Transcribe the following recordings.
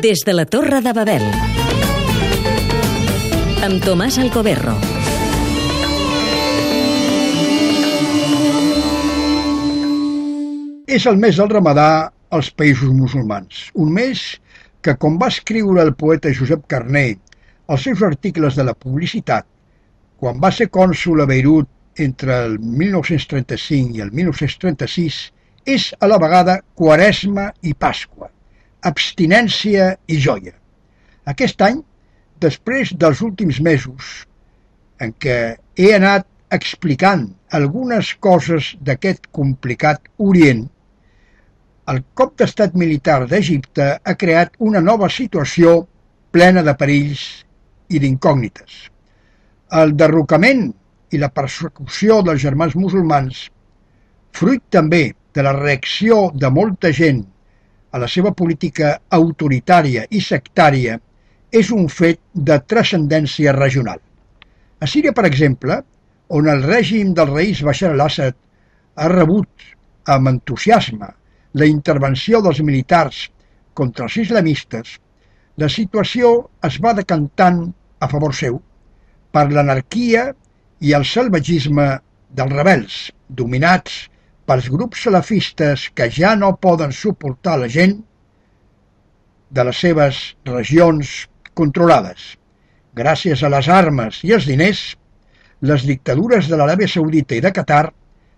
Des de la Torre de Babel. Amb Tomàs Alcoberro. És el mes del ramadà als països musulmans. Un mes que, com va escriure el poeta Josep Carné als seus articles de la publicitat, quan va ser cònsul a Beirut entre el 1935 i el 1936, és a la vegada quaresma i pasqua, abstinència i joia. Aquest any, després dels últims mesos en què he anat explicant algunes coses d'aquest complicat Orient, el cop d'estat militar d'Egipte ha creat una nova situació plena de perills i d'incògnites. El derrocament i la persecució dels germans musulmans, fruit també de la reacció de molta gent a la seva política autoritària i sectària, és un fet de transcendència regional. A Síria, per exemple, on el règim del reis Bashar al-Assad ha rebut amb entusiasme la intervenció dels militars contra els islamistes, la situació es va decantant a favor seu per l'anarquia i el salvatgisme dels rebels, dominats pels grups salafistes que ja no poden suportar la gent de les seves regions controlades. Gràcies a les armes i els diners, les dictadures de l'Aràbia Saudita i de Qatar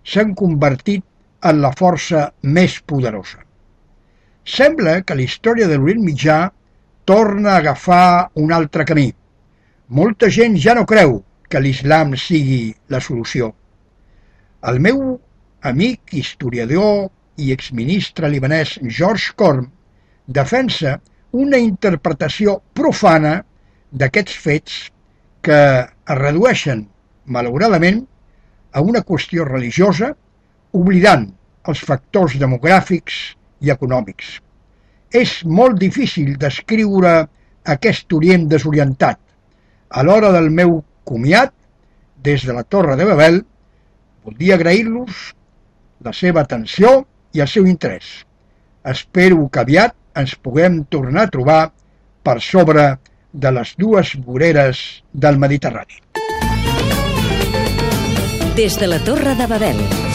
s'han convertit en la força més poderosa. Sembla que la història de l'Orient Mitjà torna a agafar un altre camí. Molta gent ja no creu que l'islam sigui la solució. El meu amic, historiador i exministre libanès George Korn defensa una interpretació profana d'aquests fets que es redueixen, malauradament, a una qüestió religiosa oblidant els factors demogràfics i econòmics. És molt difícil descriure aquest Orient desorientat. A l'hora del meu comiat, des de la Torre de Babel, voldria agrair-los la seva atenció i el seu interès. Espero que aviat ens puguem tornar a trobar per sobre de les dues voreres del Mediterrani. Des de la Torre de Babel.